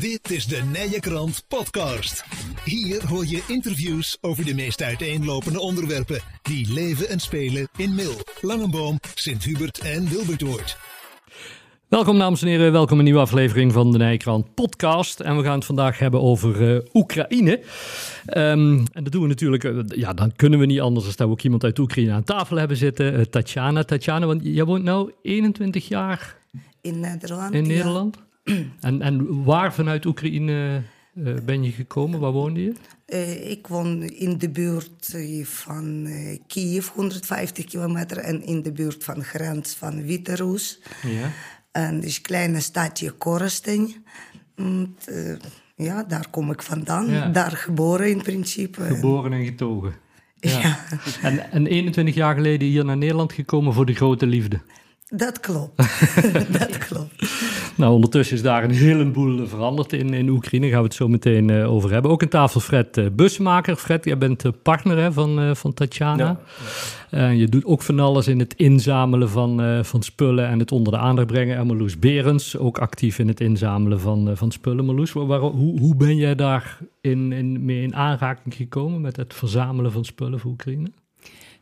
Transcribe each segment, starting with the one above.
Dit is de Nije Krant Podcast. Hier hoor je interviews over de meest uiteenlopende onderwerpen die leven en spelen in Mil, Langenboom, Sint-Hubert en Wilbertoord. Welkom dames en heren, welkom in een nieuwe aflevering van de Nijkrant podcast. En we gaan het vandaag hebben over uh, Oekraïne. Um, en dat doen we natuurlijk, uh, ja dan kunnen we niet anders dan dat we ook iemand uit Oekraïne aan tafel hebben zitten. Uh, Tatjana, Tatjana, want jij woont nu 21 jaar in Nederland. In Nederland? en, en waar vanuit Oekraïne ben je gekomen? Waar woonde je? ik woon in de buurt van Kiev, 150 kilometer. En in de buurt van de grens van Wit-Rus. Ja. En dus kleine stadje Korsten. En, uh, ja, daar kom ik vandaan. Daar geboren in principe. Geboren en getogen. Ja. ja. En, en 21 jaar geleden hier naar Nederland gekomen voor de grote liefde. Dat klopt. dat klopt. Nou, ondertussen is daar een heleboel veranderd in, in Oekraïne. Daar gaan we het zo meteen uh, over hebben. Ook een tafel Fred uh, Busmaker. Fred, jij bent uh, partner hè, van, van Tatjana. Ja. je doet ook van alles in het inzamelen van, van spullen en het onder de aandacht brengen. En Marloes Berends, ook actief in het inzamelen van, van spullen. Marloes, waar, hoe, hoe ben jij daar in, in, mee in aanraking gekomen met het verzamelen van spullen voor Oekraïne?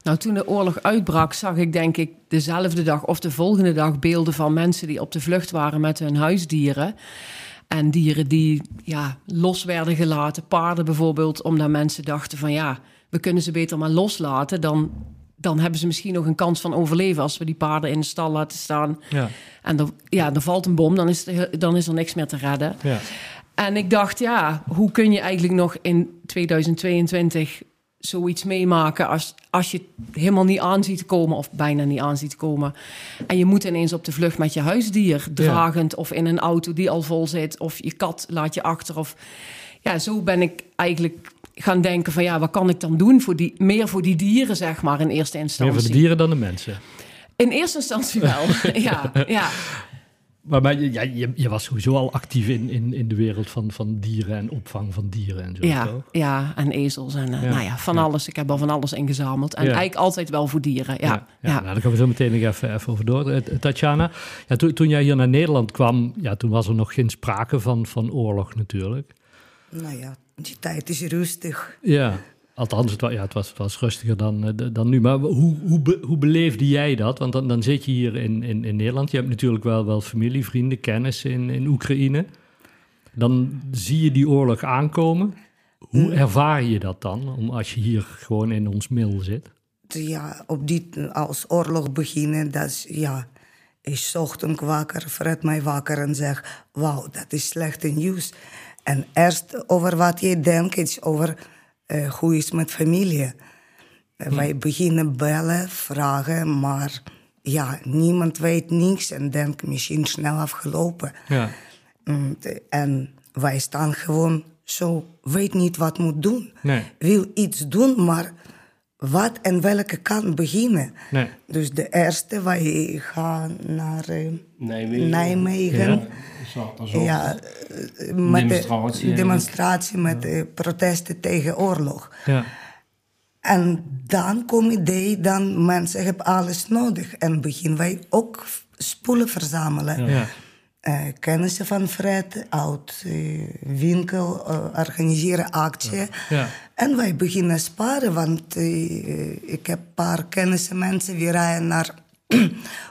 Nou, toen de oorlog uitbrak, zag ik denk ik dezelfde dag of de volgende dag beelden van mensen die op de vlucht waren met hun huisdieren. En dieren die ja, los werden gelaten, paarden bijvoorbeeld, omdat mensen dachten van ja, we kunnen ze beter maar loslaten. Dan, dan hebben ze misschien nog een kans van overleven als we die paarden in de stal laten staan. Ja. En er, ja, er valt een bom, dan is, dan is er niks meer te redden. Ja. En ik dacht, ja, hoe kun je eigenlijk nog in 2022 zoiets meemaken als, als je helemaal niet aan ziet komen of bijna niet aan ziet komen. En je moet ineens op de vlucht met je huisdier dragend of in een auto die al vol zit of je kat laat je achter. Of, ja, zo ben ik eigenlijk gaan denken van ja, wat kan ik dan doen voor die, meer voor die dieren zeg maar in eerste instantie. Meer voor de dieren dan de mensen? In eerste instantie wel, ja, ja. Maar, maar ja, je, je, was sowieso al actief in, in, in de wereld van, van dieren en opvang van dieren en zo. Ja, ja en ezels en uh, nou ja, van alles. Ik heb al van alles ingezameld. En eigenlijk altijd wel voor dieren. Ja, ja, Nou, daar gaan we zo meteen nog even, even over door. Uh, Tatjana, ja, toen, toen jij hier naar Nederland kwam, ja, toen was er nog geen sprake van, van oorlog natuurlijk. Nou ja, die tijd is rustig. Ja. Althans, het was, ja, het was, het was rustiger dan, eh, dan nu. Maar hoe, hoe, hoe beleefde jij dat? Want dan, dan zit je hier in, in, in Nederland. Je hebt natuurlijk wel, wel familie, vrienden, kennis in, in Oekraïne. Dan zie je die oorlog aankomen. Hoe mm. ervaar je dat dan, om als je hier gewoon in ons middel zit? Ja, op die, als oorlog beginnen, dat is, ja... Ik zocht hem wakker, Fred mij wakker en zeg... Wauw, dat is slechte nieuws. En eerst over wat je denkt, is over uh, hoe is het met familie? Uh, Wij beginnen bellen, vragen, maar ja, niemand weet niks en denkt misschien snel afgelopen. Ja. Mm, en wij staan gewoon zo, weet niet wat moet doen. Nee. Wil iets doen, maar wat en welke kant beginnen. Nee. Dus de eerste, wij gaan naar uh, Nijmegen. Nijmegen. Ja, ja met demonstratie, de demonstratie met de protesten tegen oorlog. Ja. En dan kom idee, dan mensen hebben alles nodig. En beginnen wij ook spullen verzamelen. Ja. Uh, kennissen van Fred, oud uh, winkel, uh, organiseren actie. Ja. En wij beginnen sparen, want ik heb een paar kennissen mensen, die rijden naar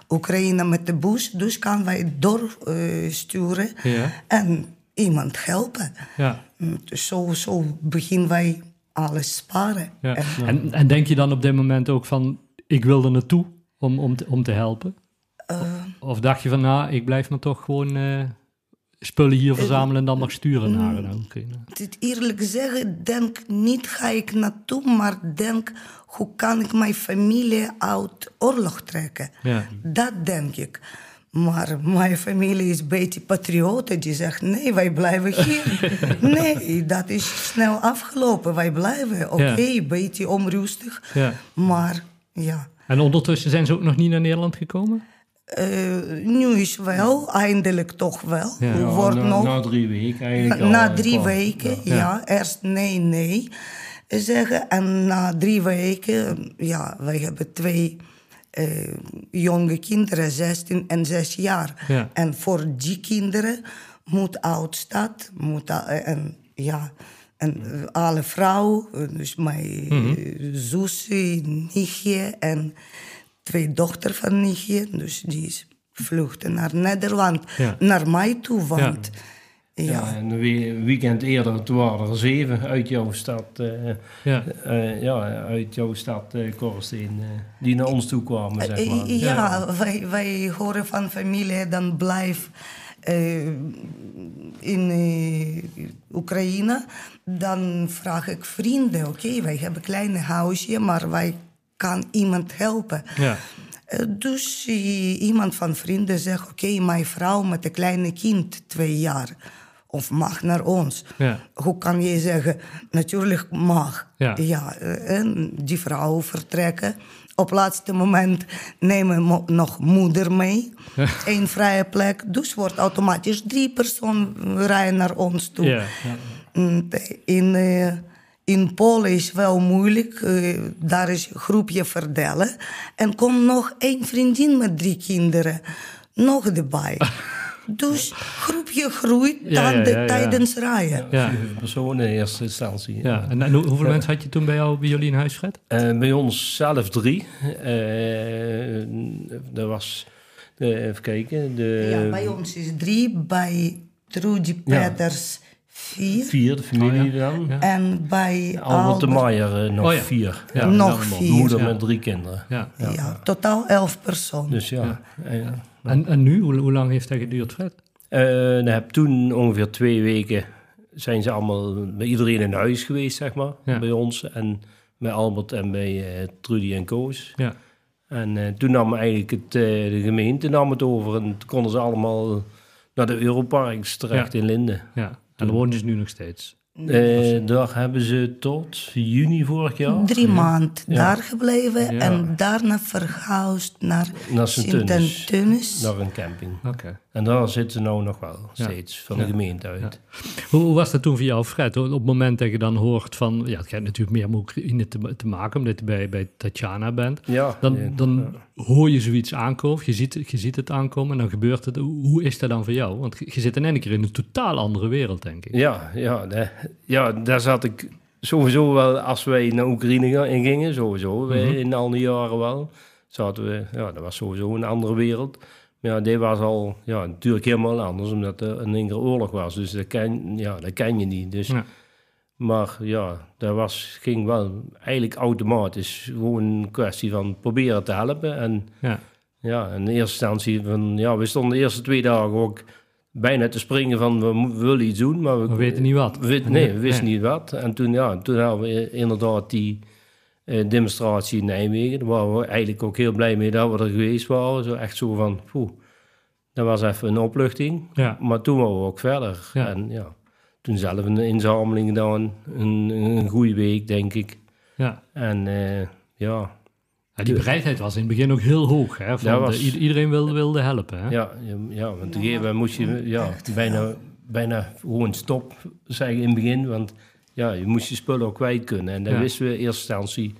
Oekraïne met de bus, dus kan wij doorsturen ja. en iemand helpen. Ja. Dus zo, zo beginnen wij alles sparen. Ja. En, en, denk je dan op dit moment ook van, ik wil er naartoe om, om, te, om te helpen? Uh, of dacht je van, nou, ik blijf me toch gewoon uh, spullen hier verzamelen en dan nog sturen naar uh, Oekraïne? Eerlijk zeggen, denk niet ga ik naartoe, maar denk hoe kan ik mijn familie uit oorlog trekken? Ja. Dat denk ik. Maar mijn familie is een beetje patrioten. Die zegt, nee, wij blijven hier. nee, dat is snel afgelopen. Wij blijven. Oké, okay, een beetje onrustig. Ja. Maar ja. En ondertussen zijn ze ook nog niet naar Nederland gekomen? Uh, nu is wel, eindelijk toch wel. Ja. Wordt na, nog, na drie weken eigenlijk. Na, na drie weken, ja. ja. Eerst nee, nee zeggen. En na drie weken, ja, wij hebben twee uh, jonge kinderen, 16 en 6 jaar. Ja. En voor die kinderen moet oudstad, moet, uh, en ja, en alle vrouwen, dus mijn mm zusje, nichtje en twee dochter van nichtje, dus die vluchten naar Nederland, naar mij toe, want... Ja. ja, en een weekend eerder, toen waren er zeven uit jouw stad, uh, ja. Uh, ja, uit jouw stad, uh, Korsteen, die naar ons toe kwamen, zeg maar. Ja, ja. Wij, wij horen van familie, dan blijf in Oekraïne. Dan vraag ik vrienden, oké, wij hebben een klein huisje, maar wij kan iemand helpen. Ja. Dus iemand van vrienden zegt, oké, mijn vrouw met een kleine kind, twee jaar of mag naar ons. Ja. Hoe kan je zeggen, natuurlijk mag. Ja. ja en die vrouw vertrekken. Op het laatste moment nemen we nog moeder mee. Eén vrije plek. Dus wordt automatisch drie personen rijden naar ons toe. Ja. Mm, in, uh, in Polen is wel moeilijk. Uh, daar is een groepje verdelen. En komt nog één vriendin met drie kinderen. Nog erbij. Dus groepje groeit ja, ja, ja, tijdens rijden. Ja, personen in eerste instantie. Ja. En, hoeveel mensen had je toen bij, jou, bij jullie in huis, Fred? Uh, bij ons zelf drie. Uh, er was, uh, even kijken. De, ja, bij ons is drie. Bij Trudy Peters vier. Vier, de familie oh, dan. En bij Albert, de Maier nog oh, vier. Nog vier. Moeder met drie kinderen. Ja, ja. totaal elf personen. Dus ja. En, en nu, hoe, hoe, lang heeft dat geduurd, Fred? Uh, heb toen ongeveer twee weken zijn ze allemaal bij iedereen in huis geweest, zeg maar, bij ons. En bij Albert en bij uh, Trudy en Koos. Ja. En uh, toen nam eigenlijk het, de gemeente nam het over en toen konden ze allemaal naar de Europarks terecht in Linden. Ja, en daar wonen ze nu nog steeds? Uh, daar hebben ze tot juni vorig jaar. Drie maanden daar gebleven en daarna verhuisd naar, naar Sint-Antunis. Naar een camping. Oké. En daar zitten ze nou nog wel steeds, van de gemeente uit. Hoe, was dat toen voor jou, Fred? Op het moment dat je dan hoort van... Ja, het gaat natuurlijk meer met Oekraïne te, te maken, omdat je bij, bij Tatjana bent. Ja, dan, dan hoor je zoiets aankomen, je ziet, je ziet het aankomen en dan gebeurt het. Hoe is dat dan voor jou? Want je zit in één keer in een totaal andere wereld, denk ik. Ja, ja, de, ja daar zat ik sowieso wel... Als wij naar Oekraïne gingen, sowieso, mm in al die jaren wel... Zaten we, ja, dat was sowieso een andere wereld ja, die was al ja, natuurlijk helemaal anders, omdat er een enkele oorlog was. Dus dat ken, ja, dat ken je niet. Dus, Maar ja, dat was, ging wel eigenlijk automatisch. Gewoon een kwestie van proberen te helpen. En ja, ja in eerste instantie, van, ja, we stonden de eerste twee dagen ook bijna te springen van we, willen iets doen, maar we, weten niet wat. We, nee, we wisten niet wat. En toen, ja, toen hadden we inderdaad die uh, demonstratie in Nijmegen. Daar waren we eigenlijk ook heel blij mee dat we er geweest waren. Zo echt zo van, poeh, dat was even een opluchting. Ja. Maar toen waren we ook verder. Ja. En ja, toen zelf een inzameling gedaan. Een, een goede week, denk ik. Ja. En uh, ja... Ja, die bereidheid was in het begin ook heel hoog. Hè? Van was, de, iedereen wilde, wilde helpen. Hè? Ja, ja, want op een gegeven moment moest je ja, bijna, bijna gewoon stop zeggen in het begin. Want ja, je moest je spullen ook kwijt kunnen. En dat wisten we in eerste instantie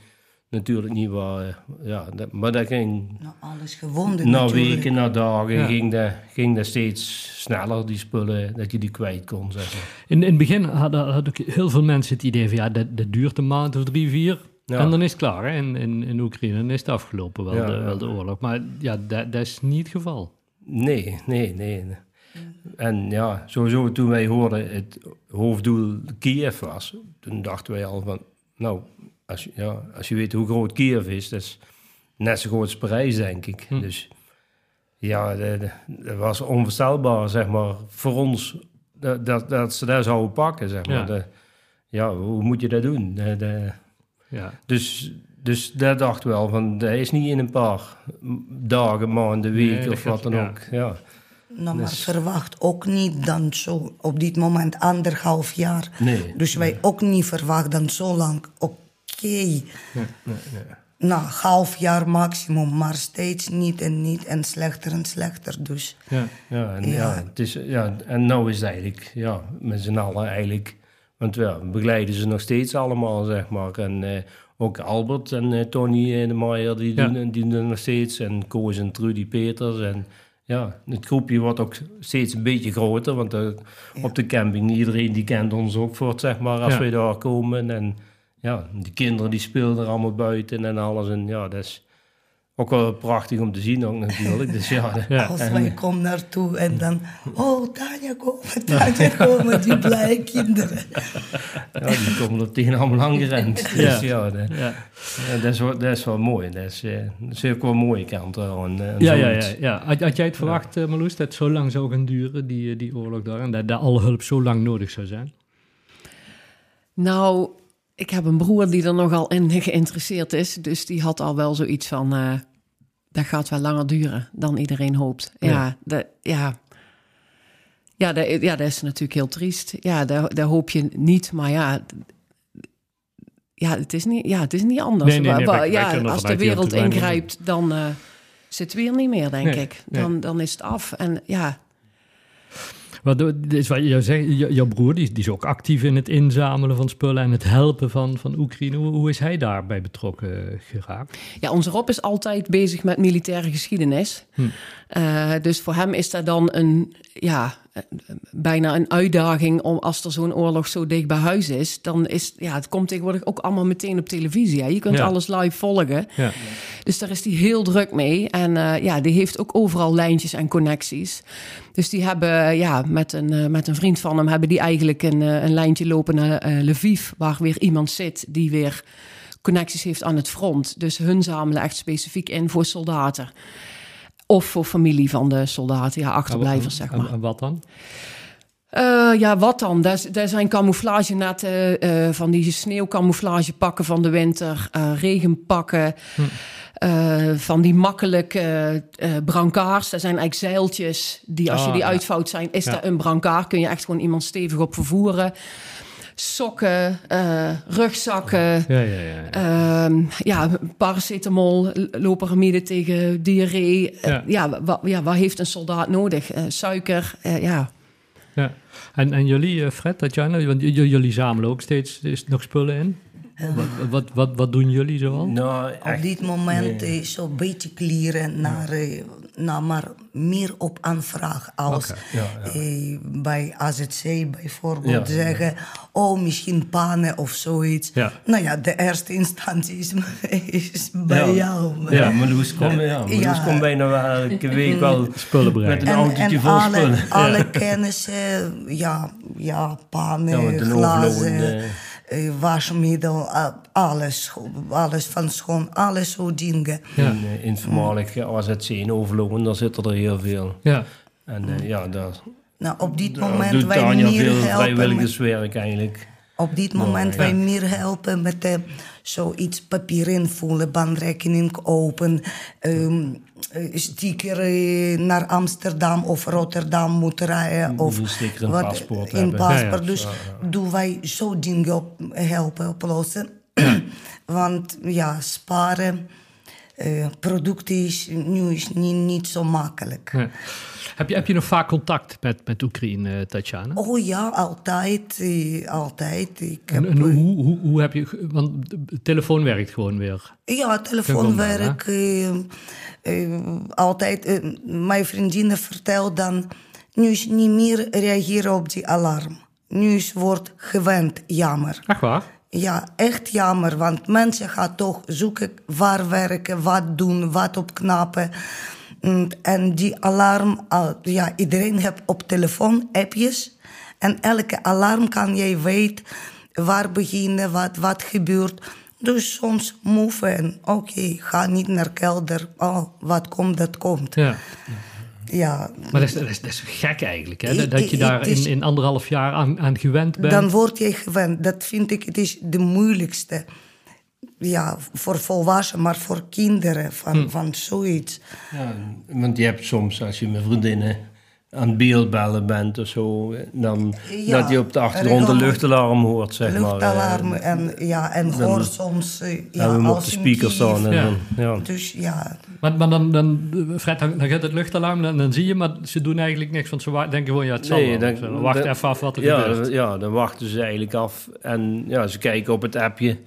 natuurlijk niet waar. Eh, ja, dat, maar dat ging. Nou, alles gewonden. Na weken, na dagen ging, dat, ging dat steeds sneller, die spullen, dat je die kwijt kon. Zeg in, in het begin hadden had ook heel veel mensen het idee van ja, dat, dat duurt een maand of drie, vier. En dan is het klaar. Hè? In, in, in Oekraïne is het afgelopen, wel, de, wel de oorlog. Maar ja, dat, dat is niet het geval. Nee, nee, nee. En ja, sowieso toen wij hoorden het hoofddoel Kiev was, toen dachten wij al van, nou, als je, ja, als je weet hoe groot Kiev is, dat is net zo groot als Parijs, denk ik. Hm. Dus ja, dat was onvoorstelbaar, zeg maar, voor ons dat, dat, dat ze daar zouden pakken, zeg maar. Ja, ja hoe moet je dat doen? De, ja. Dus, dus daar dachten we wel van, dat is niet in een paar dagen, maanden, weken of wat dan ook. Ja. Nou, maar dus- verwacht ook niet dan zo op dit moment anderhalf jaar. Nee, dus wij ook niet verwachten dan zo lang. Oké. Nee, nee, Nou, half jaar maximum, maar steeds niet en niet en slechter en slechter. Dus, ja, ja, en, ja. het is, ja, en nou is het eigenlijk, ja, met z'n allen eigenlijk. Want ja, begeleiden ze nog steeds allemaal, zeg maar. En uh, ook Albert en uh, Tony en de Maier, die, doen, die doen nog steeds. En Koos en Trudy Peters en ja, het groepje wordt ook steeds een beetje groter. Want eh, op de camping, iedereen die kent ons ook voor, zeg maar, als Ja. we daar komen. En ja, die kinderen die spelen er allemaal buiten en alles. En ja, dat is ook wel prachtig om te zien ook natuurlijk. Dus ja, Ja. Als wij komen naartoe en dan... Oh, Tanja komen, Tanja komen, die blije kinderen. ja, die komen er tegen allemaal aangerend. Dus Ja. ja, de- Ja. ja, dat, is wel, dat is wel mooi. Dat is, eh, dat is ook wel een mooie kant eraan. eh, Ja, ja, zoiets. ja, ja. Had, had jij het verwacht, eh, Marloes, dat het zo lang zou gaan duren, die, eh, die oorlog daar, en dat, dat alle hulp zo lang nodig zou zijn? Nou, ik heb een broer die er nogal in geïnteresseerd is. Dus die had al wel zoiets van... eh, dat gaat wel langer duren dan iedereen hoopt. Ja, Ja. dat, ja. Ja, dat, ja, dat is natuurlijk heel triest. Ja, dat hoop je niet. Maar ja, ja, het is niet, ja, het is niet anders. Nee, nee, nee, Wa- wa- wij- wij ja, als de wereld ingrijpt, dan eh, zit het weer niet meer, denk ik. Dan, dan is het af. En ja, Wat, is wat je zegt, jou- jouw broer die, die is ook actief in het inzamelen van spullen en het helpen van, van Oekraïne. Hoe, hoe is hij daarbij betrokken geraakt? Ja, onze Rob is altijd bezig met militaire geschiedenis. Hm. Eh, dus voor hem is dat dan een, ja, bijna een uitdaging om als er zo'n oorlog zo dicht bij huis is, dan is, ja, het komt tegenwoordig ook allemaal meteen op televisie. Hè? Je kunt Ja. alles live volgen. Ja. Dus daar is hij heel druk mee. En eh, ja, die heeft ook overal lijntjes en connecties. Dus die hebben, ja, met een, eh, met een vriend van hem hebben die eigenlijk een, een lijntje lopen naar Lviv, waar weer iemand zit die weer connecties heeft aan het front. Dus hun zamelen echt specifiek in voor soldaten. Of voor familie van de soldaten, ja, achterblijvers, zeg maar. En, wat dan? Eh, ja, wat dan? Daar, daar zijn camouflagenetten eh, van die sneeuwcamouflagepakken van de winter, eh, regenpakken, eh, van die makkelijke brancards. Dat zijn eigenlijk zeiltjes die als je Ah, die ja. uitvouwt zijn, is Ja. dat een brancard. Kun je echt gewoon iemand stevig op vervoeren. Sokken, eh, rugzakken. Ja, ja, ja. ja. Ehm, ja, paracetamol, loperamide tegen diarree. Eh, Ja. ja, wa- ja, wat heeft een soldaat nodig? Eh, suiker, eh, ja. ja. En, en jullie, eh, Fred, Tatjana, want j- j- jullie zamelen ook steeds is nog spullen in. Wat, wat, wat, wat doen jullie zoal? Nou, Op dit moment is zo'n beetje kleren naar, naar maar meer op aanvraag als eh, bij AZC bijvoorbeeld Ja. zeggen, oh misschien pannen of zoiets. Ja. Nou ja, de eerste instantie is, is bij Ja. jou. Ja, Marloes komt ja. Komt bijna wel elke week wel Spullen brengen. met een En, autootje vol alle, spullen. alle kennissen, ja, ja, een glazen, eh, wasmiddel, a- alles, alles van schoon, alles zo dingen. Ja. In, uh, in voormalig AZC in Overloon, daar zitten er heel veel. Ja. En eh, ja, daar, Nou, op dit moment doet wij Tanja meer veel helpen. Met, vrijwilligerswerk eigenlijk. op dit moment wij meer helpen met eh, zoiets papier invullen, bankrekening open, ehm, eh, sticker eh, naar Amsterdam of Rotterdam moeten rijden. Of een sticker in wat, paspoort in hebben. paspoort. Ja, ja. Dus doen wij zo dingen op, helpen oplossen. Want ja, sparen, eh producten is nu is niet, niet zo makkelijk. Ja. Heb, je, heb je nog vaak contact met, met Oekraïne, eh, Tatjana? Oh ja, altijd. eh, altijd. Ik heb, En, hoe, hoe, hoe heb je... Want de telefoon werkt gewoon weer. ja, telefoonwerk. eh, eh, altijd. mijn vriendinnen vertelt dan... Nu is niet meer reageren op die alarm. Nu is wordt gewend, jammer. Ach waar? Ja, echt jammer, want mensen gaan toch zoeken waar werken, wat doen, wat opknappen. Mm, En die alarm, ja, iedereen heeft op telefoon appjes. En elke alarm kan jij weten waar beginnen, wat, wat gebeurt. Dus soms move en oké, ga niet naar kelder. Oh, wat komt, dat komt. Ja. Ja, Maar dat is, dat is, dat is gek eigenlijk, hè? Dat, je daar is- in, in anderhalf jaar aan, aan gewend bent. dan word je gewend. Dat vind ik, het is de moeilijkste. Ja, voor volwassenen, maar voor kinderen van, van zoiets. Ja, want je hebt soms, als je met vriendinnen aan het beeldbellen bent of zo, dan Ja, dat je op de achtergrond een regel- luchtalarm hoort, zeg maar. Luchtalarm eh, en, ja, en hoor soms... eh, ja, we op als de in speaker Kiev. staan. En Ja. dan, ja. Dus ja, Maar, maar dan, dan, Fred, dan, dan gaat het luchtalarm en dan zie je, maar ze doen eigenlijk niks. Want ze denken gewoon, ja, het zal Nee, wel. dan- Ze wachten even af wat er ja, gebeurt. ja, dan wachten ze eigenlijk af. En ja, ze kijken op het appje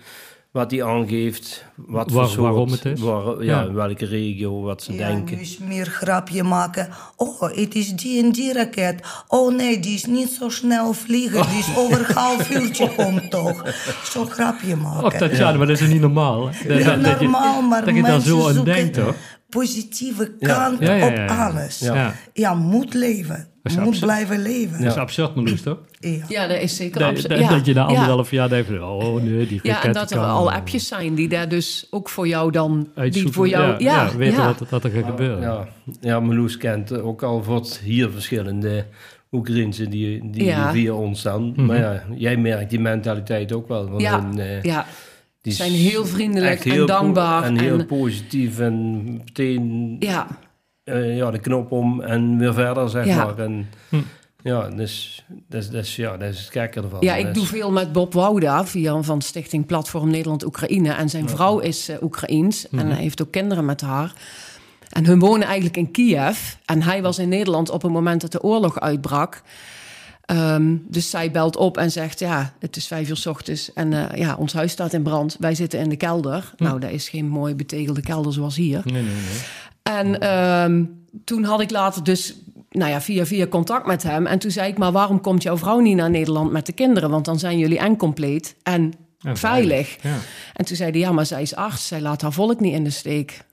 wat hij aangeeft, wat Waar- voor soort, waarom het is. waar- ja, Ja. in welke regio, wat ze Ja, denken. nu is meer grapje maken. Oh, het is die en die raket. Oh nee, die is niet zo snel vliegen. Die is over een half uurtje komt toch. Zo grapje maken. Och, Tatjana, maar dat is niet normaal. Dat, Niet dat- dat je- normaal, maar dat je daar zo aan zoeken denkt, hoor. Positieve kant Ja, ja, ja, op ja. alles. Ja. Ja, moet leven. Moet absurd. blijven leven. Dat is absurd, Marloes, toch? Ja. Ja, dat is zeker absurd. dat, ja. dat je na anderhalf jaar denkt, oh nee, die Ja, en dat er kan- al appjes zijn die daar dus ook voor jou dan... Die uitzoeken. voor jou... ja, ja, weten ja. Wat, wat er gaat gebeuren. Ja, ja Meloes kent ook al wat hier verschillende Oekraïnse die, die Ja. via ons staan. Mhm. Maar ja, jij merkt die mentaliteit ook wel. Van Ja, hun, eh, ja. Die zijn heel vriendelijk en dankbaar En heel en- positief en meteen Ja, eh, ja, de knop om en weer verder, zeg Ja. maar. En, Hm. Ja, dus, dus, dus, ja, dat is het gekke ervan. ja, ik Dus- doe veel met Bob Wouda via van Stichting Platform Nederland-Oekraïne. En zijn vrouw is eh, Oekraïens en hij heeft ook kinderen met haar. En hun wonen eigenlijk in Kiev. En hij was in Nederland op het moment dat de oorlog uitbrak. Ehm, dus zij belt op en zegt: Ja, het is vijf uur 's ochtends en eh, ja, ons huis staat in brand. Wij zitten in de kelder. Nou, dat is geen mooi betegelde kelder zoals hier. Nee, nee, nee. En ehm, toen had ik later dus nou ja, via via contact met hem. En toen zei ik, maar waarom komt jouw vrouw niet naar Nederland met de kinderen? Want dan zijn jullie en compleet en, En veilig. Ja. En toen zei hij, ja, maar zij is arts. Zij laat haar volk niet in de steek.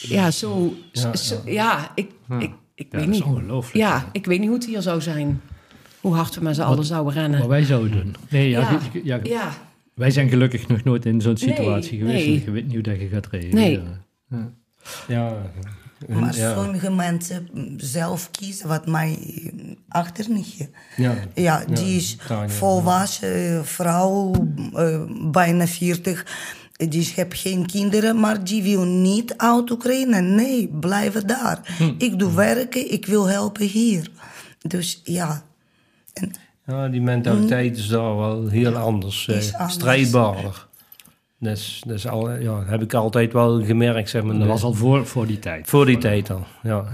Ja, zo... Ja, zo, ja ik, ik, ik Ja, weet niet. Ja, ik weet niet hoe het hier zou zijn. Hoe hard we met z'n allen zouden rennen. Wat wij zouden doen. Nee, ja, Ja. ja, Ja, wij zijn gelukkig nog nooit in zo'n situatie Nee, geweest. nee. Je weet niet hoe dat je gaat reageren. Nee. Ja, Maar ja, sommige mensen zelf kiezen, wat mijn achternichtje. ja. Ja, die is volwassen vrouw, eh, bijna 40. Die heeft geen kinderen, maar die wil niet uit Oekraïne. Nee, blijven daar. Hm. Ik doe werken, ik wil helpen hier. Dus ja, en Ja, die mentaliteit is daar wel heel anders. Is eh, anders. strijdbaarder. Dat, is, dat is al, ja, heb ik altijd wel gemerkt, zeg maar. Dat was al voor, voor die tijd. Voor die tijd al, ja.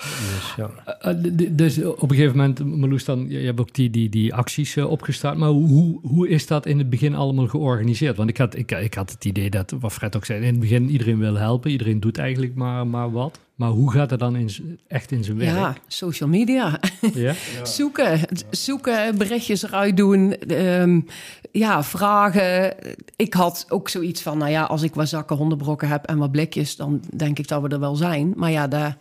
Dus, ja. Eh, eh, dus op een gegeven moment, Marloes, dan, je hebt ook die, die, die acties eh, opgestart. Maar hoe, hoe is dat in het begin allemaal georganiseerd? Want ik had, ik, ik had het idee dat, wat Fred ook zei, in het begin iedereen wil helpen. Iedereen doet eigenlijk maar, maar wat. Maar hoe gaat het dan in, echt in zijn werk? ja, social media. Ja? Zoeken, zoeken, berichtjes eruit doen, ehm, ja, vragen. Ik had ook zoiets van, nou ja, als ik wat zakken hondenbrokken heb en wat blikjes, dan denk ik dat we er wel zijn. Maar ja, daar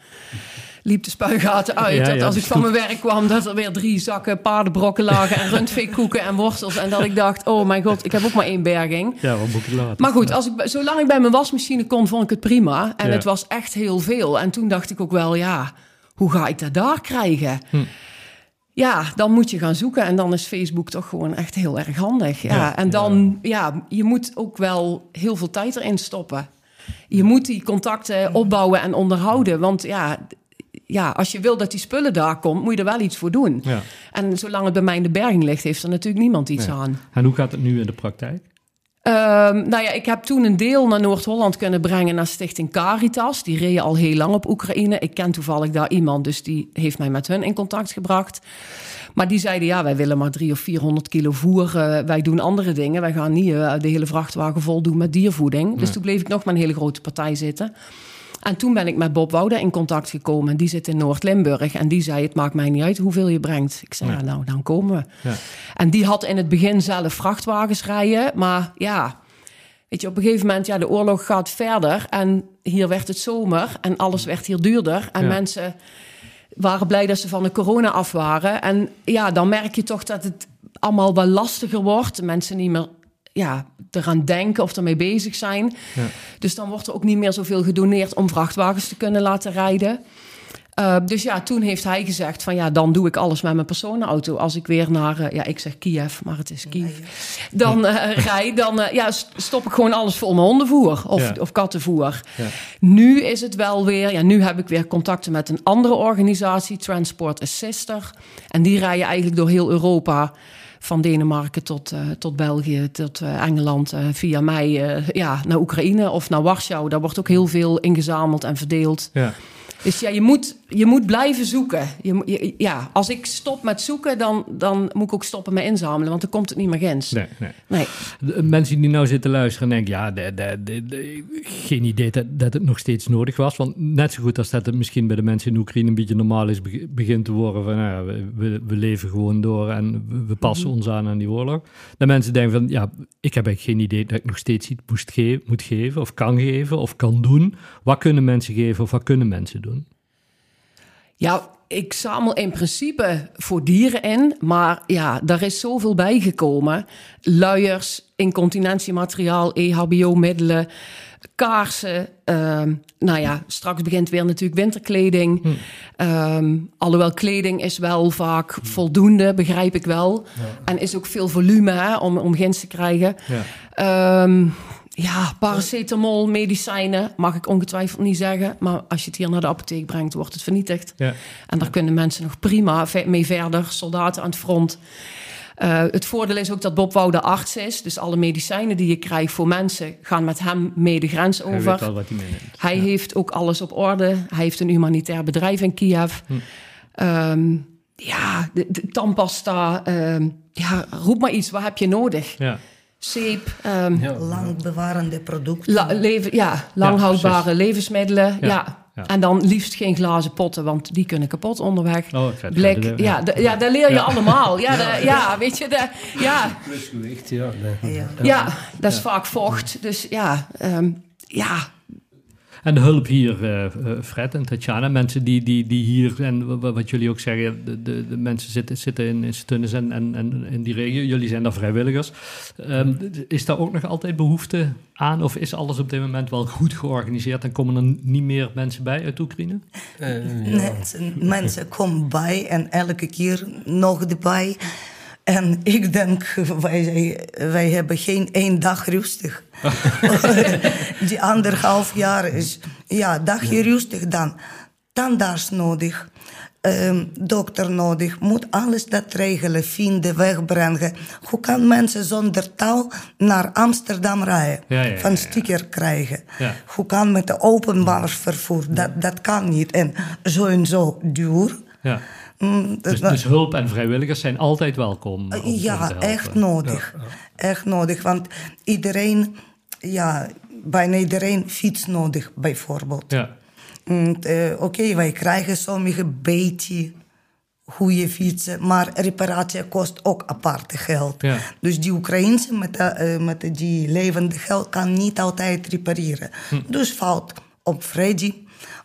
liep de spuigaten uit. Ja, dat ja, als ik van mijn werk kwam, dat er weer drie zakken paardenbrokken lagen en rundveekoeken en wortels. En dat ik dacht, oh mijn god, ik heb ook maar één berging. Ja, wat moet ik laten? Maar goed, als ik, zolang ik bij mijn wasmachine kon, vond ik het prima. En het was echt heel veel. En toen dacht ik ook wel, ja, hoe ga ik dat daar krijgen? Hm. Ja, dan moet je gaan zoeken. En dan is Facebook toch gewoon echt heel erg handig. Ja, Ja, en dan, ja. je moet ook wel heel veel tijd erin stoppen. Je moet die contacten opbouwen en onderhouden. Want ja, ja, als je wil dat die spullen daar komt, moet je er wel iets voor doen. Ja. En zolang het bij mij in de berging ligt, heeft er natuurlijk niemand iets Nee. aan. En hoe gaat het nu in de praktijk? Ehm, nou ja, ik heb toen een deel naar Noord-Holland kunnen brengen naar Stichting Caritas. Die reden al heel lang op Oekraïne. Ik ken toevallig daar iemand, dus die heeft mij met hun in contact gebracht. Maar die zeiden, ja, wij willen maar drie of 400 kilo voer. eh, wij doen andere dingen. Wij gaan niet eh, de hele vrachtwagen vol doen met diervoeding. Dus toen bleef ik nog met een hele grote partij zitten. En toen ben ik met Bob Wouda in contact gekomen. Die zit in Noord-Limburg. En die zei, het maakt mij niet uit hoeveel je brengt. Ik zei, ja, nou, dan komen we. Ja. En die had in het begin zelf vrachtwagens rijden. Maar ja, weet je, op een gegeven moment, ja, de oorlog gaat verder. En hier werd het zomer en alles werd hier duurder. En Ja. mensen waren blij dat ze van de corona af waren. En ja, dan merk je toch dat het allemaal wel lastiger wordt. Mensen niet meer ja, eraan denken of ermee bezig zijn. Ja. Dus dan wordt er ook niet meer zoveel gedoneerd om vrachtwagens te kunnen laten rijden. Uh, dus ja, toen heeft hij gezegd van ja, dan doe ik alles met mijn personenauto. Als ik weer naar, uh, ja, ik zeg Kiev, maar het is Kiev. Dan uh, rij, dan ja, stop ik gewoon alles vol mijn hondenvoer of, Ja. of kattenvoer. Ja. Nu is het wel weer, ja, nu heb ik weer contacten met een andere organisatie, Transport Assister. En die rijden eigenlijk door heel Europa van Denemarken tot, uh, tot België, tot uh, Engeland, uh, via mij ja, naar Oekraïne of naar Warschau. Daar wordt ook heel veel ingezameld en verdeeld. Ja. Dus ja, je moet, je moet blijven zoeken. Je, ja, als ik stop met zoeken, dan, dan moet ik ook stoppen met inzamelen, want dan komt het niet meer gens. Nee, nee. Nee. De mensen die nou zitten luisteren en denken, ja, de, de, de, de- geen idee dat, dat het nog steeds nodig was. Want net zo goed als dat het misschien bij de mensen in Oekraïne een beetje normaal is, beg- begint te worden van, nou ja, we, we, leven gewoon door en we, passen ons aan aan die oorlog. Dat mensen denken van, ja, ik heb eigenlijk geen idee dat ik nog steeds iets moest ge moet geven of kan geven of kan doen. Wat kunnen mensen geven of wat kunnen mensen doen? Ja, ik zamel in principe voor dieren in, maar ja, daar is zoveel bijgekomen. Luiers, incontinentiemateriaal, EHBO-middelen, kaarsen. ehm, nou ja, straks begint weer natuurlijk winterkleding. Ehm, alhoewel kleding is wel vaak voldoende, begrijp ik wel. En is ook veel volume hè, om, om ginst te krijgen. Ja. Ehm, ja, paracetamol, medicijnen, mag ik ongetwijfeld niet zeggen. Maar als je het hier naar de apotheek brengt, wordt het vernietigd. Ja. En daar kunnen mensen nog prima mee verder, soldaten aan het front. Eh, het voordeel is ook dat Bob Wouw de arts is. Dus alle medicijnen die je krijgt voor mensen gaan met hem mee de grens Hij weet over. wel wat hij heeft ook alles op orde. Hij heeft een humanitair bedrijf in Kiev. Ehm, ja, de, de tandpasta. ehm, ja, roep maar iets. Wat heb je nodig? Ja. Zeep. ehm, Ja. Lang bewarende producten. La, leven, ja, lang houdbare levensmiddelen. Ja. Ja, ja. En dan liefst geen glazen potten, want die kunnen kapot onderweg. Oh. Blik, Ja, de- ja, de- ja, dat leer je Ja. allemaal. Ja, de- ja, weet je, de, ja, Plusgewicht, ja. nee. Ja. ja, dat is vaak vocht. Dus ja, ehm, ja, En de hulp hier, eh, eh, Fred en Tatjana, mensen die, die, die hier, en wa- wa- wat jullie ook zeggen, de, de, de mensen zitten, zitten in, in Stunnes en, en, en in die regio, jullie zijn daar vrijwilligers. Ehm, is daar ook nog altijd behoefte aan of is alles op dit moment wel goed georganiseerd en komen er niet meer mensen bij uit Oekraïne? Eh, ja. Mensen, mensen komen bij en elke keer nog erbij. En ik denk, wij, wij hebben geen één dag rustig. Die anderhalf jaar is, ja, dagje rustig dan. Tandarts nodig, ehm, dokter nodig, moet alles dat regelen, vinden, wegbrengen. Hoe kan mensen zonder taal naar Amsterdam rijden? Ja, ja, ja, van ja. sticker krijgen. Ja. Hoe kan met de openbaar vervoer? Dat, dat kan niet. En zo en zo duur. Ja. Mm, Dus, dus hulp en vrijwilligers zijn altijd welkom. om- om te ja, echt nodig. Echt nodig. Want iedereen, ja, bijna iedereen fiets nodig, bijvoorbeeld. Ja, eh, Oké, wij krijgen sommige beetje goede fietsen, maar reparatie kost ook aparte geld. Ja. Dus die Oekraïnse met, de, eh, met die levende geld kan niet altijd repareren. Hm. Dus fout op Freddy.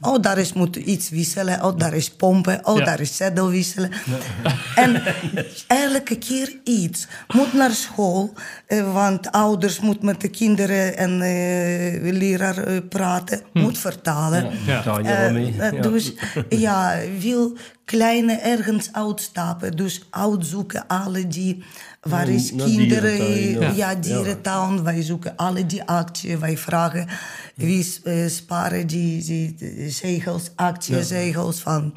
Oh, daar is moet iets wisselen. Oh, daar is pompen. Oh, Ja. daar is zeddel wisselen. En elke keer iets. Moet naar school, eh, want ouders moeten met de kinderen en eh leraar eh, praten. Moet vertalen. Ja. Ja. Dus ja, wil kleine ergens uitstappen. Dus uitzoeken alle die... Waar Ja, is naar kinderen? dierentuin, Ja, ja. dierentuin. Wij zoeken alle die actie. Wij vragen wie eh, sparen die, die, die zegels, actiezegels van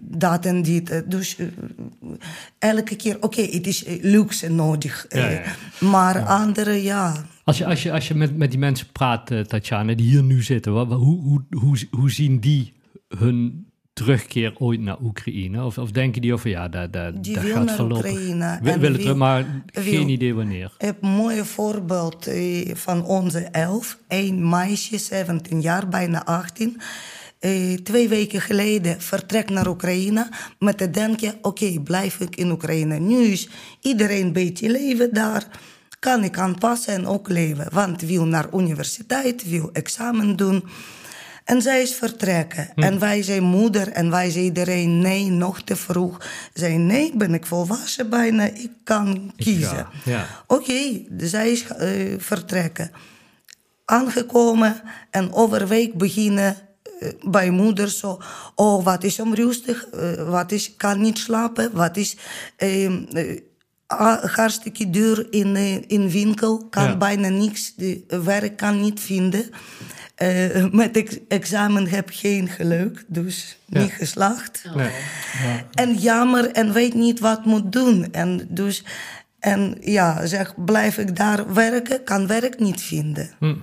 dat en dit. Eh, Dus eh, elke keer, oké, het is luxe nodig. Ja, ja. Maar andere, ja... Als je, als je, als je met, met die mensen praat, eh, Tatjana, die hier nu zitten, wat, wat- hoe, hoe, hoe, hoe zien die hun terugkeer ooit naar Oekraïne? Of, of denken die over, ja, dat, dat, Die dat wil gaat naar verlopen? Oekraïne Wil, wil- terug, maar wil- geen idee wanneer. Ik heb een mooi voorbeeld eh, van onze elf. Een meisje, 17 jaar, bijna 18. Eh, twee weken geleden vertrekt naar Oekraïne met het denken... oké, blijf ik in Oekraïne. Nu is iedereen een beetje leven daar. Kan ik aanpassen en ook leven. Want wil naar universiteit, wil examen doen... En zij is vertrekken. En wij zijn moeder en wij zei iedereen nee, nog te vroeg. Zei nee, ben ik volwassen bijna, ik kan kiezen. ja. Oké, zij is eh, vertrekken. Aangekomen en overweek beginnen eh, bij moeder zo. Oh, wat is onrustig? Eh, wat is, kan niet slapen? Wat is... ah, hartstikke duur in, in winkel, kan Ja. bijna niks, de werk kan niet vinden. Eh, met ex- examen heb geen geluk, dus Ja. niet geslaagd. Nee. En jammer en weet niet wat moet doen. En dus, en ja, zeg, blijf ik daar werken, kan werk niet vinden. Hm.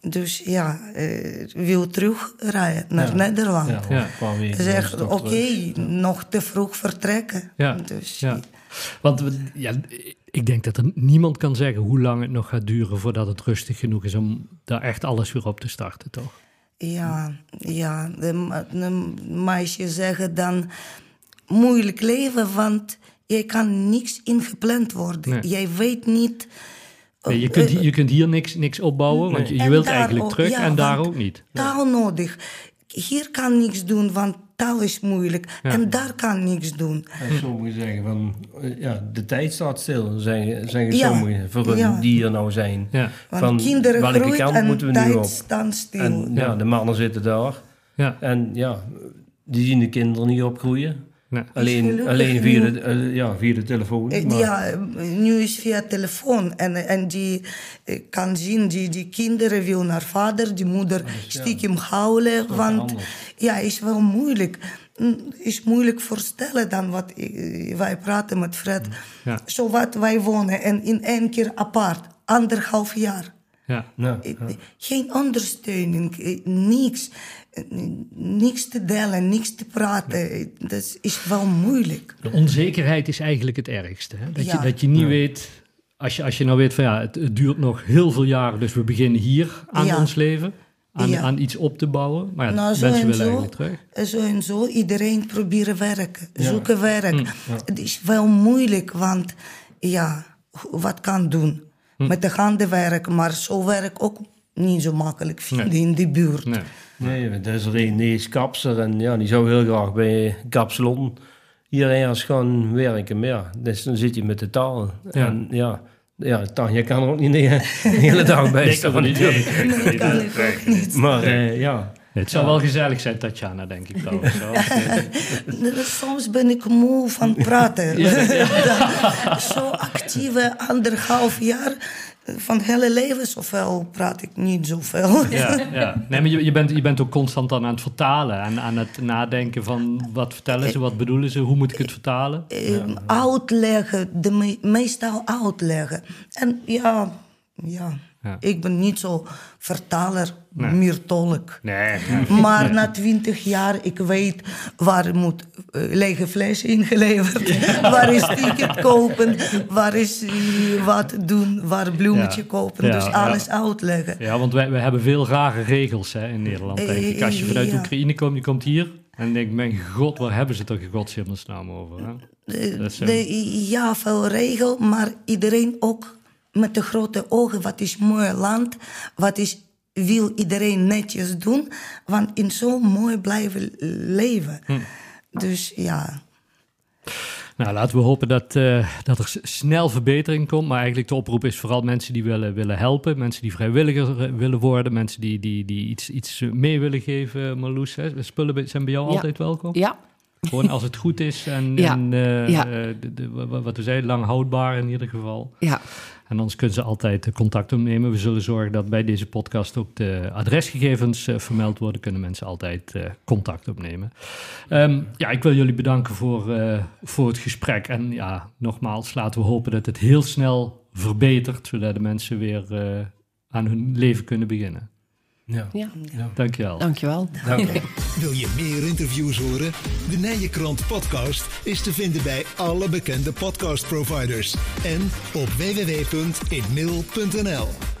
Dus ja, eh, wil terugrijden naar Ja. Nederland. Ja, Ja. Zeg, oké, nog te vroeg vertrekken. Ja, Dus, ja. Want ja, ik denk dat er niemand kan zeggen hoe lang het nog gaat duren voordat het rustig genoeg is om daar echt alles weer op te starten, toch? Ja, ja. De, meisjes zeggen dan moeilijk leven, want je kan niks ingepland worden. Nee. Jij weet niet. Nee, je, kunt, je kunt hier niks, niks opbouwen, want je, wilt daar eigenlijk ook- terug ja, en daar ook niet. Taal nodig. Hier kan niks doen, want taal is moeilijk. Ja. En daar kan niks doen. En sommigen zeggen van, eh, ja, de tijd staat stil, zeggen, zeggen Ja, sommigen, voor hun ja. die hier nou zijn. Ja, Want Van kinderen welke kant en moeten we nu tijd op? staan stil. En ja, Ja. de mannen zitten daar. ja, En ja, die zien de kinderen niet opgroeien. Nee. Alleen, alleen via, nu- de, eh, ja, via de telefoon. Eh, maar- Ja, eh, nu is via telefoon. En, en die kan zien, die, die kinderen wil naar vader, die moeder stiekem huilen. Want anders. ja, is wel moeilijk. Mm, Is moeilijk voorstellen dan wat wij praten met Fred. Ja. Zo wat wij wonen en in één keer apart, anderhalf jaar. ja. Ja, Geen ondersteuning, niks. Niks te delen, niks te praten. Dat is wel moeilijk. De onzekerheid is eigenlijk het ergste. Hè? Dat, Ja. je, dat je niet weet, als je, als je nou weet van ja, het, het duurt nog heel veel jaren, dus we beginnen hier aan Ja. ons leven, aan, Ja. aan iets op te bouwen. Maar ja, Nou, mensen en willen zo, eigenlijk terug. zo en zo, iedereen proberen werken, Ja. zoeken werk. Mm, Het is wel moeilijk, want ja, wat kan doen? Mm. Met de handen werken, maar zo werk ook niet zo makkelijk vinden Nee. in die buurt. Nee. Nee, want er is er een, die is kapser en ja, die zou heel graag bij Kapsalon hier ergens gaan werken. Maar ja, dus dan zit je met de taal. Ja. En ja, ja Tanja kan er ook niet de, de hele dag bij staan. Nee, kan ik ook niet. Maar eh, ja, Het zou wel gezellig zijn, Tatjana, denk ik trouwens. wel. Soms ben ik moe van praten. zo actieve anderhalf jaar van het hele leven, zoveel praat ik niet zoveel. Ja, ja. Nee, maar je, je, bent, je bent ook constant dan aan het vertalen en aan het nadenken van wat vertellen ze, wat bedoelen ze, hoe moet ik het vertalen? eh, uitleggen, de me- meestal uitleggen. En ja, ja, Ja. ik ben niet zo vertaler, Nee. meer tolk. Nee, Maar na twintig jaar, ik weet waar moet eh, lege fles ingeleverd, waar is ticket kopen, waar is eh, wat doen, waar bloemetje Ja. kopen. Dus alles uitleggen. Ja, want wij, wij hebben veel rare regels hè, in Nederland, denk ik. Als je vanuit Ja. Oekraïne komt, je komt hier en denk mijn god, waar hebben ze toch in godsnaam over? Hè? Eh, de, ja, veel regel, maar iedereen ook met de grote ogen. Wat is mooi land, wat is, wil iedereen netjes doen. Want in zo'n mooi blijven leven. Hm. Dus ja, Nou, laten we hopen dat, eh, dat er snel verbetering komt. Maar eigenlijk de oproep is vooral mensen die willen, willen helpen. Mensen die vrijwilliger eh, willen worden. Mensen die, die, die iets, iets eh, mee willen geven, Marloes. Hè? Spullen bij- zijn bij jou Ja. altijd welkom. Ja, Gewoon als het goed is en, Ja. en eh, Ja. eh, de, de- wa- wat we zeiden, lang houdbaar in ieder geval. ja. En anders kunnen ze altijd contact opnemen. We zullen zorgen dat bij deze podcast ook de adresgegevens eh, vermeld worden. Kunnen mensen altijd eh, contact opnemen. Ehm, ja, ik wil jullie bedanken voor, eh, voor het gesprek. En ja, nogmaals, laten we hopen dat het heel snel verbetert. Zodat de mensen weer aan hun leven kunnen beginnen. Ja. ja. Dankjewel. Dankjewel. Dank je. Wil je meer interviews horen? De Nijenkrant podcast is te vinden bij alle bekende podcastproviders en op www.inmail.nl.